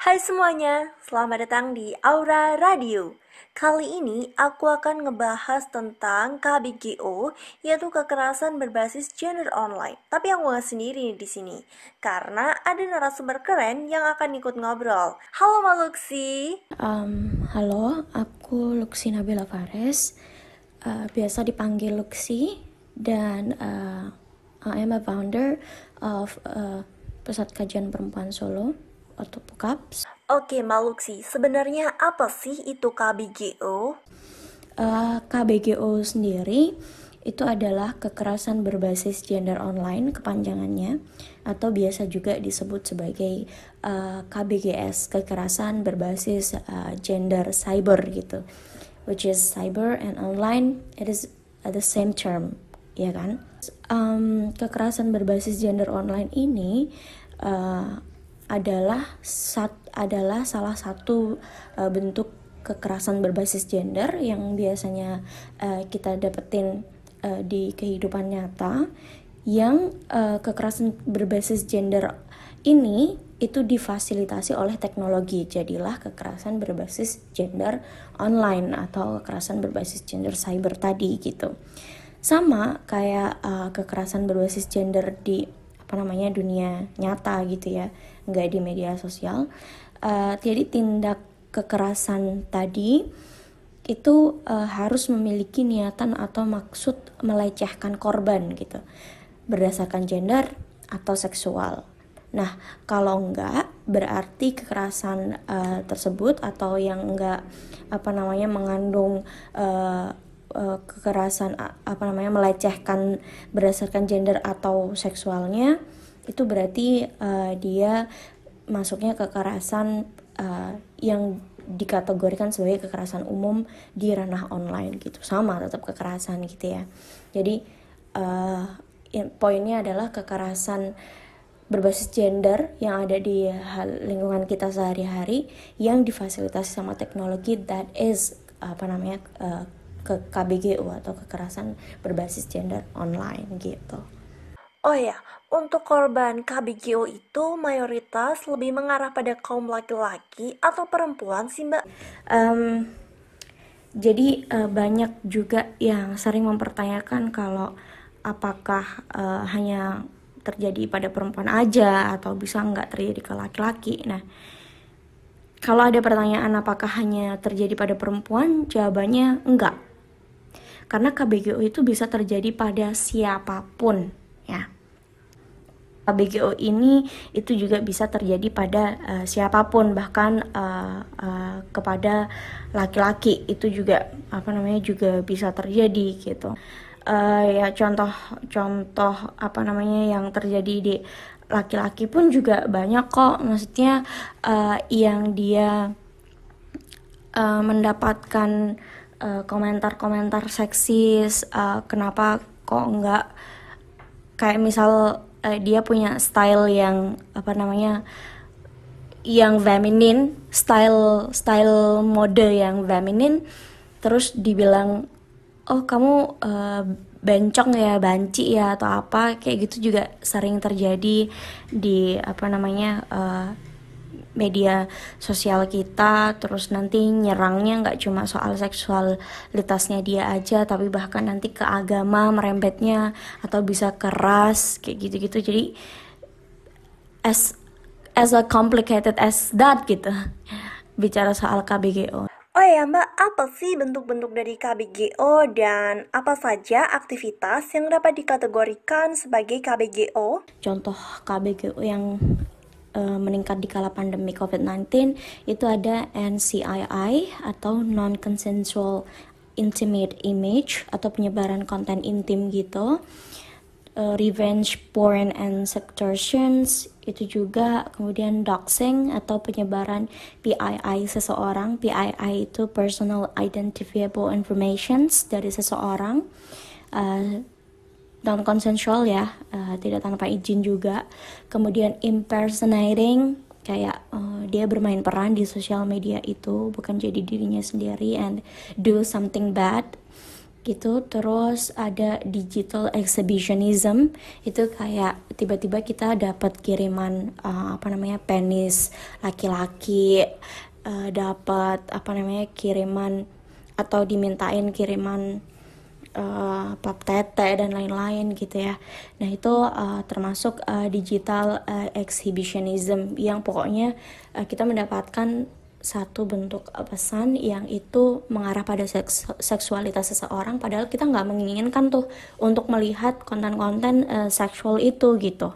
Hai semuanya, selamat datang di Aura Radio. Kali ini aku akan ngebahas tentang KBGO, yaitu kekerasan berbasis gender online. Tapi aku nggak sendiri di sini, karena ada narasumber keren yang akan ikut ngobrol. Halo Mbak Luxi. Um, halo, aku Luxi Nabila Fares, uh, biasa dipanggil Luxi, dan uh, I am a founder of uh, Pusat Kajian Perempuan Solo atau PUKAPS. Oke, Maluksi, sebenarnya apa sih itu KBGO? Uh, KBGO sendiri itu adalah kekerasan berbasis gender online kepanjangannya atau biasa juga disebut sebagai uh, KBGS kekerasan berbasis uh, gender cyber gitu which is cyber and online it is the same term ya kan? Um, kekerasan berbasis gender online ini uh, adalah sat, adalah salah satu uh, bentuk kekerasan berbasis gender yang biasanya uh, kita dapetin uh, di kehidupan nyata yang uh, kekerasan berbasis gender ini itu difasilitasi oleh teknologi. Jadilah kekerasan berbasis gender online atau kekerasan berbasis gender cyber tadi gitu sama kayak uh, kekerasan berbasis gender di apa namanya dunia nyata gitu ya. Nggak di media sosial. Uh, jadi tindak kekerasan tadi itu uh, harus memiliki niatan atau maksud melecehkan korban gitu. Berdasarkan gender atau seksual. Nah, kalau enggak berarti kekerasan uh, tersebut atau yang enggak apa namanya mengandung uh, uh, kekerasan apa namanya melecehkan berdasarkan gender atau seksualnya itu berarti uh, dia masuknya kekerasan uh, yang dikategorikan sebagai kekerasan umum di ranah online gitu. Sama tetap kekerasan gitu ya. Jadi uh, poinnya adalah kekerasan berbasis gender yang ada di lingkungan kita sehari-hari yang difasilitasi sama teknologi that is apa namanya uh, ke KBGU atau kekerasan berbasis gender online gitu. Oh ya, untuk korban KBGO itu mayoritas lebih mengarah pada kaum laki-laki atau perempuan sih mbak? Um, jadi uh, banyak juga yang sering mempertanyakan kalau apakah uh, hanya terjadi pada perempuan aja atau bisa nggak terjadi ke laki-laki. Nah, kalau ada pertanyaan apakah hanya terjadi pada perempuan, jawabannya enggak. Karena KBGO itu bisa terjadi pada siapa pun, ya. KBGO ini itu juga bisa terjadi pada uh, siapa pun bahkan uh, uh, kepada laki-laki. Itu juga apa namanya juga bisa terjadi gitu. Uh, ya contoh contoh apa namanya yang terjadi di laki-laki pun juga banyak kok. Maksudnya uh, yang dia uh, mendapatkan komentar-komentar uh, seksis uh, kenapa kok nggak kayak misal uh, dia punya style yang apa namanya yang feminin style style mode yang feminin terus dibilang oh kamu uh, bencong ya banci ya atau apa kayak gitu juga sering terjadi di apa namanya uh, media sosial kita terus nanti nyerangnya nggak cuma soal seksualitasnya dia aja tapi bahkan nanti ke agama merembetnya atau bisa keras kayak gitu-gitu. Jadi as as a complicated as that gitu. Bicara soal KBGO Oh ya Mbak, apa sih bentuk-bentuk dari KBGO dan apa saja aktivitas yang dapat dikategorikan sebagai KBGO? Contoh KBGO yang uh, meningkat di kala pandemi COVID-19 itu ada NCII atau non consensual intimate image atau penyebaran konten intim gitu. Uh, revenge porn and sextortions itu juga. Kemudian doxing atau penyebaran PII seseorang. PII itu personal identifiable informations dari seseorang. Uh, non konsensual ya uh, tidak tanpa izin juga. Kemudian impersonating kayak uh, dia bermain peran di sosial media itu bukan jadi dirinya sendiri and do something bad gitu. Terus ada digital exhibitionism itu kayak tiba-tiba kita dapat kiriman uh, apa namanya penis laki-laki uh, dapat apa namanya kiriman atau dimintain kiriman uh, pap tete dan lain-lain gitu ya. Nah itu uh, termasuk uh, digital uh, exhibitionism yang pokoknya uh, kita mendapatkan satu bentuk pesan yang itu mengarah pada seks seksualitas seseorang padahal kita nggak menginginkan tuh untuk melihat konten-konten uh, seksual itu gitu.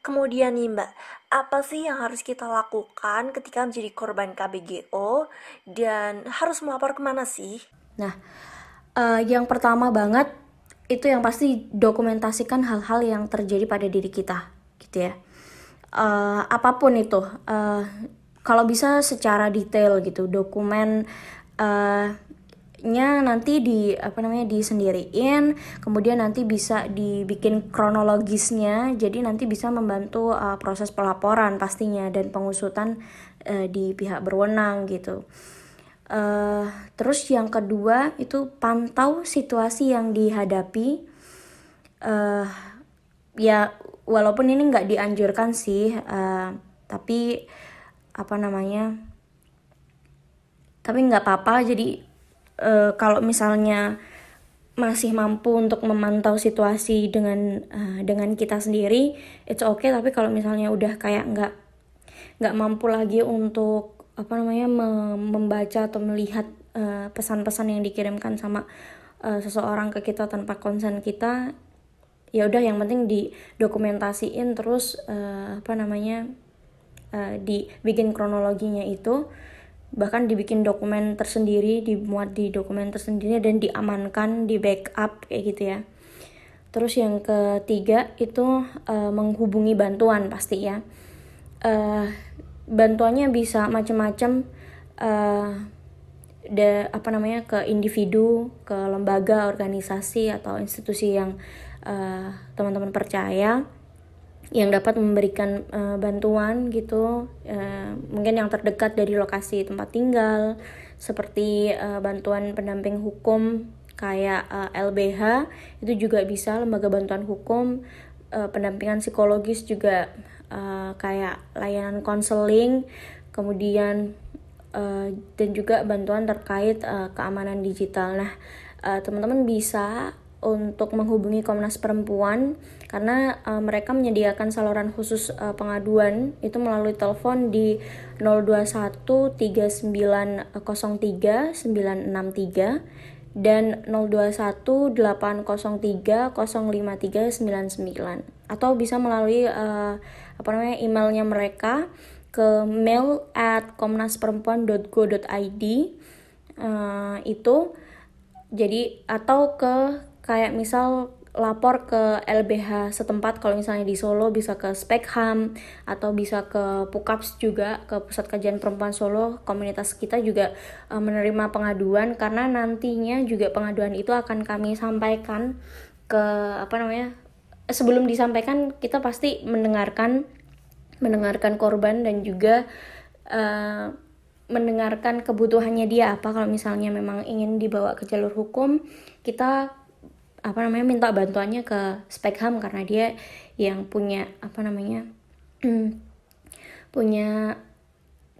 Kemudian nih Mbak, apa sih yang harus kita lakukan ketika menjadi korban KBGO dan harus melapor ke mana sih? Nah, uh, yang pertama banget itu yang pasti dokumentasikan hal-hal yang terjadi pada diri kita gitu ya. Uh, apa pun itu uh, kalau bisa secara detail gitu dokumen uh, nya nanti di apa namanya disendiriin kemudian nanti bisa dibikin kronologisnya jadi nanti bisa membantu uh, proses pelaporan pastinya dan pengusutan uh, di pihak berwenang gitu Uh, terus yang kedua itu pantau situasi yang dihadapi. Uh, ya walaupun ini nggak dianjurkan sih, uh, tapi apa namanya? Tapi nggak apa-apa. Jadi uh, kalau misalnya masih mampu untuk memantau situasi dengan uh, dengan kita sendiri, it's okay. Tapi kalau misalnya udah kayak nggak nggak mampu lagi untuk apa namanya membaca atau melihat eh, pesan-pesan uh, yang dikirimkan sama uh, seseorang ke kita tanpa konsen kita ya udah yang penting didokumentasiin terus uh, apa namanya uh, dibikin kronologinya itu bahkan dibikin dokumen tersendiri dimuat di dokumen tersendiri dan diamankan di backup kayak gitu ya. Terus yang ketiga itu uh, menghubungi bantuan pasti ya. Uh, bantuannya bisa macam-macam uh, de apa namanya ke individu, ke lembaga, organisasi atau institusi yang uh, teman-teman percaya yang dapat memberikan uh, bantuan gitu. Uh, mungkin yang terdekat dari lokasi tempat tinggal seperti uh, bantuan pendamping hukum kayak uh, LBH itu juga bisa lembaga bantuan hukum uh, pendampingan psikologis juga uh, kayak layanan konseling, kemudian uh, dan juga bantuan terkait uh, keamanan digital. Nah, uh, teman-teman bisa untuk menghubungi Komnas Perempuan karena uh, mereka menyediakan saluran khusus uh, pengaduan itu melalui telepon di 021 3903 963 dan 021 803 053 99 atau bisa melalui uh, apa namanya emailnya mereka ke mail at komnasperempuan.go.id uh, itu. Jadi atau ke kayak misal lapor ke LBH setempat. Kalau misalnya di Solo bisa ke Spekham atau bisa ke Pukaps juga ke Pusat Kajian Perempuan Solo. Komunitas kita juga uh, menerima pengaduan karena nantinya juga pengaduan itu akan kami sampaikan ke apa namanya sebelum disampaikan kita pasti mendengarkan mendengarkan korban dan juga uh, mendengarkan kebutuhannya dia. Apa kalau misalnya memang ingin dibawa ke jalur hukum kita apa namanya minta bantuannya ke Spekham karena dia yang punya apa namanya punya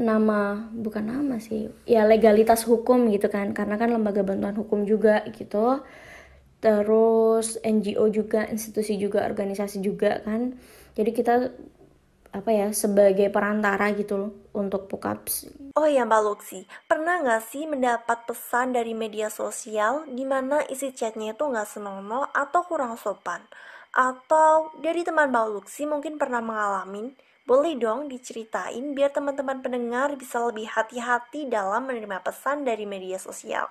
nama bukan nama sih ya legalitas hukum gitu kan. Karena kan lembaga bantuan hukum juga gitu. Terus NGO juga institusi juga organisasi juga kan. Jadi kita apa ya sebagai perantara gitu loh untuk pukaps. Oh ya Mbak Luxi, pernah nggak sih mendapat pesan dari media sosial di mana isi chatnya itu nggak senonoh atau kurang sopan? Atau dari teman Mbak Luxi mungkin pernah mengalami? Boleh dong diceritain biar teman-teman pendengar bisa lebih hati-hati dalam menerima pesan dari media sosial.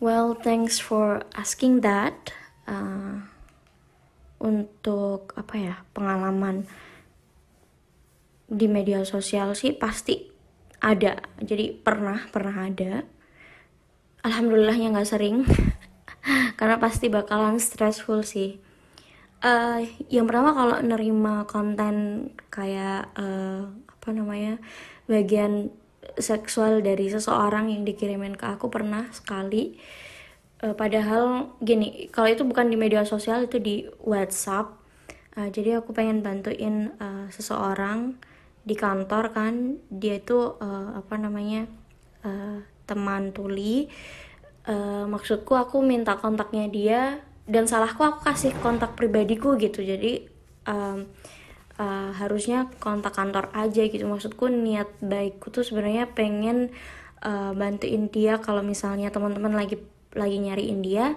Well, thanks for asking that. Uh, untuk apa ya pengalaman di media sosial sih pasti ada. Jadi pernah pernah ada. Alhamdulillahnya nggak sering karena pasti bakalan stressful sih. Uh, yang pertama kalau nerima konten kayak uh, apa namanya bagian seksual dari seseorang yang dikirimin ke aku pernah sekali. Uh, padahal gini kalau itu bukan di media sosial itu di WhatsApp. Uh, jadi aku pengen bantuin uh, seseorang di kantor kan dia itu uh, apa namanya uh, teman tuli. Uh, maksudku aku minta kontaknya dia dan salahku aku kasih kontak pribadiku gitu. Jadi um, uh, harusnya kontak kantor aja gitu. Maksudku niat baikku tuh sebenarnya pengen uh, bantuin dia kalau misalnya teman-teman lagi lagi nyariin dia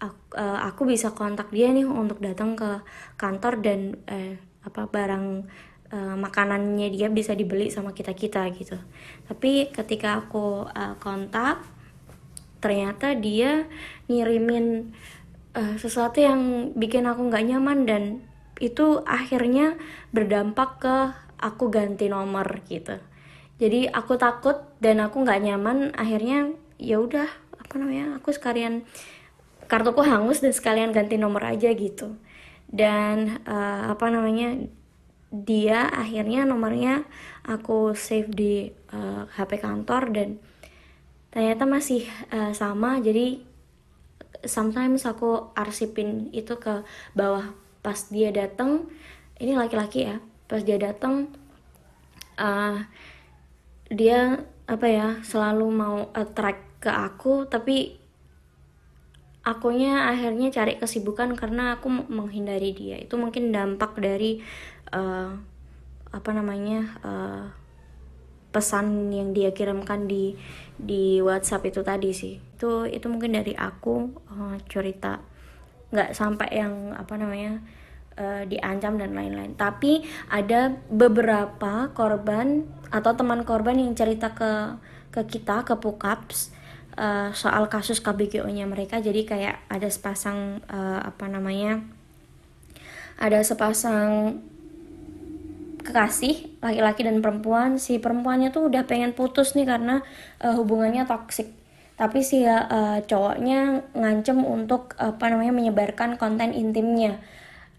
aku, uh, aku bisa kontak dia nih untuk datang ke kantor dan uh, apa barang uh, makanannya dia bisa dibeli sama kita kita gitu. Tapi ketika aku uh, kontak ternyata dia ngirimin uh, sesuatu yang bikin aku nggak nyaman dan itu akhirnya berdampak ke aku ganti nomor gitu. Jadi aku takut dan aku nggak nyaman akhirnya ya udah apa namanya aku sekalian kartuku hangus dan sekalian ganti nomor aja gitu. Dan uh, apa namanya dia akhirnya nomornya aku save di uh, eh, HP kantor dan ternyata masih uh, sama. Jadi sometimes aku arsipin itu ke bawah. Pas dia datang ini laki-laki ya pas dia datang uh, dia apa ya selalu mau attract ke aku tapi akunya akhirnya cari kesibukan karena aku menghindari dia. Itu mungkin dampak dari uh, apa namanya uh, pesan yang dia kirimkan di di WhatsApp itu tadi sih. Itu itu mungkin dari aku uh, cerita. Nggak sampai yang apa namanya uh, diancam dan lain-lain. Tapi ada beberapa korban atau teman korban yang cerita ke ke kita ke Pukaps uh, soal kasus KBGO-nya mereka. Jadi kayak ada sepasang uh, apa namanya ada sepasang kekasih laki-laki dan perempuan. Si perempuannya tuh udah pengen putus nih karena uh, hubungannya toksik tapi si uh, cowoknya ngancem untuk apa namanya menyebarkan konten intimnya.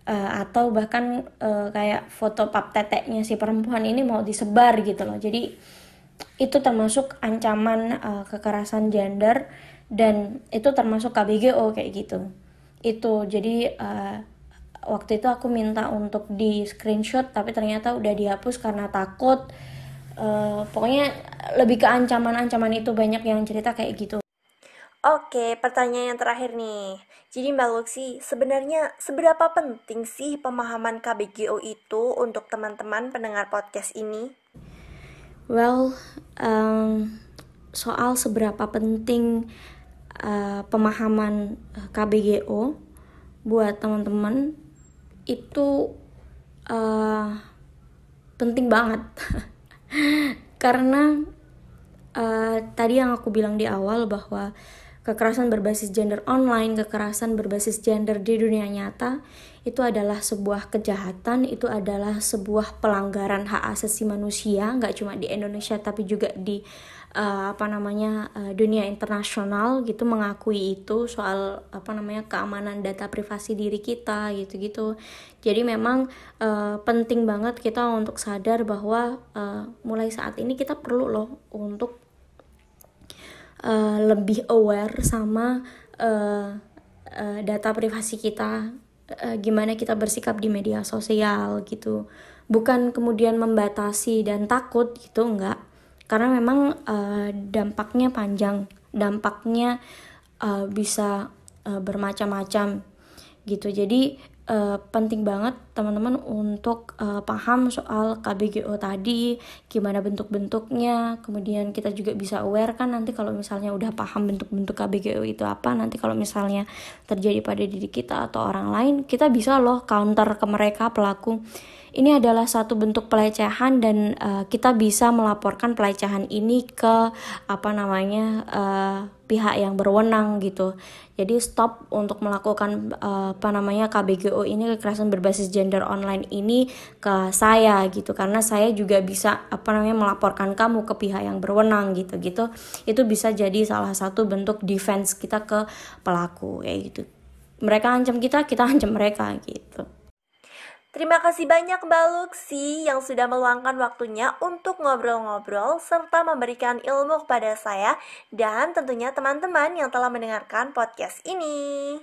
Uh, atau bahkan uh, kayak foto pap teteknya si perempuan ini mau disebar gitu loh. Jadi itu termasuk ancaman uh, kekerasan gender dan itu termasuk KBGO kayak gitu itu jadi uh, waktu itu aku minta untuk di screenshot tapi ternyata udah dihapus karena takut uh, pokoknya lebih ke ancaman-ancaman itu banyak yang cerita kayak gitu Oke, pertanyaan yang terakhir nih. Jadi Mbak Luxi, sebenarnya seberapa penting sih pemahaman KBGO itu untuk teman-teman pendengar podcast ini? Well, um, soal seberapa penting uh, pemahaman KBGO buat teman-teman itu uh, penting banget. Karena uh, tadi yang aku bilang di awal bahwa kekerasan berbasis gender online, kekerasan berbasis gender di dunia nyata itu adalah sebuah kejahatan, itu adalah sebuah pelanggaran hak asasi manusia, nggak cuma di Indonesia tapi juga di uh, apa namanya uh, dunia internasional gitu mengakui itu soal apa namanya keamanan data privasi diri kita gitu-gitu. Jadi memang uh, penting banget kita untuk sadar bahwa uh, mulai saat ini kita perlu loh untuk uh, lebih aware sama uh, uh, data privasi kita. Uh, gimana kita bersikap di media sosial gitu. Bukan kemudian membatasi dan takut gitu enggak. Karena memang uh, dampaknya panjang. Dampaknya uh, bisa uh, bermacam-macam gitu. Jadi uh, penting banget teman-teman untuk uh, paham soal KBGO tadi gimana bentuk-bentuknya. Kemudian kita juga bisa aware kan nanti kalau misalnya udah paham bentuk-bentuk KBGO itu apa. Nanti kalau misalnya terjadi pada diri kita atau orang lain kita bisa loh counter ke mereka pelaku ini adalah satu bentuk pelecehan dan uh, kita bisa melaporkan pelecehan ini ke apa namanya uh, pihak yang berwenang gitu. Jadi stop untuk melakukan uh, apa namanya KBGO ini kekerasan berbasis gender online ini ke saya gitu karena saya juga bisa apa namanya melaporkan kamu ke pihak yang berwenang gitu gitu. Itu bisa jadi salah satu bentuk defense kita ke pelaku kayak gitu. Mereka ancam kita, kita ancam mereka gitu. Terima kasih banyak Mbak Luxi yang sudah meluangkan waktunya untuk ngobrol-ngobrol serta memberikan ilmu kepada saya dan tentunya teman-teman yang telah mendengarkan podcast ini.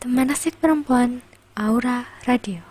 Teman asik perempuan, Aura Radio.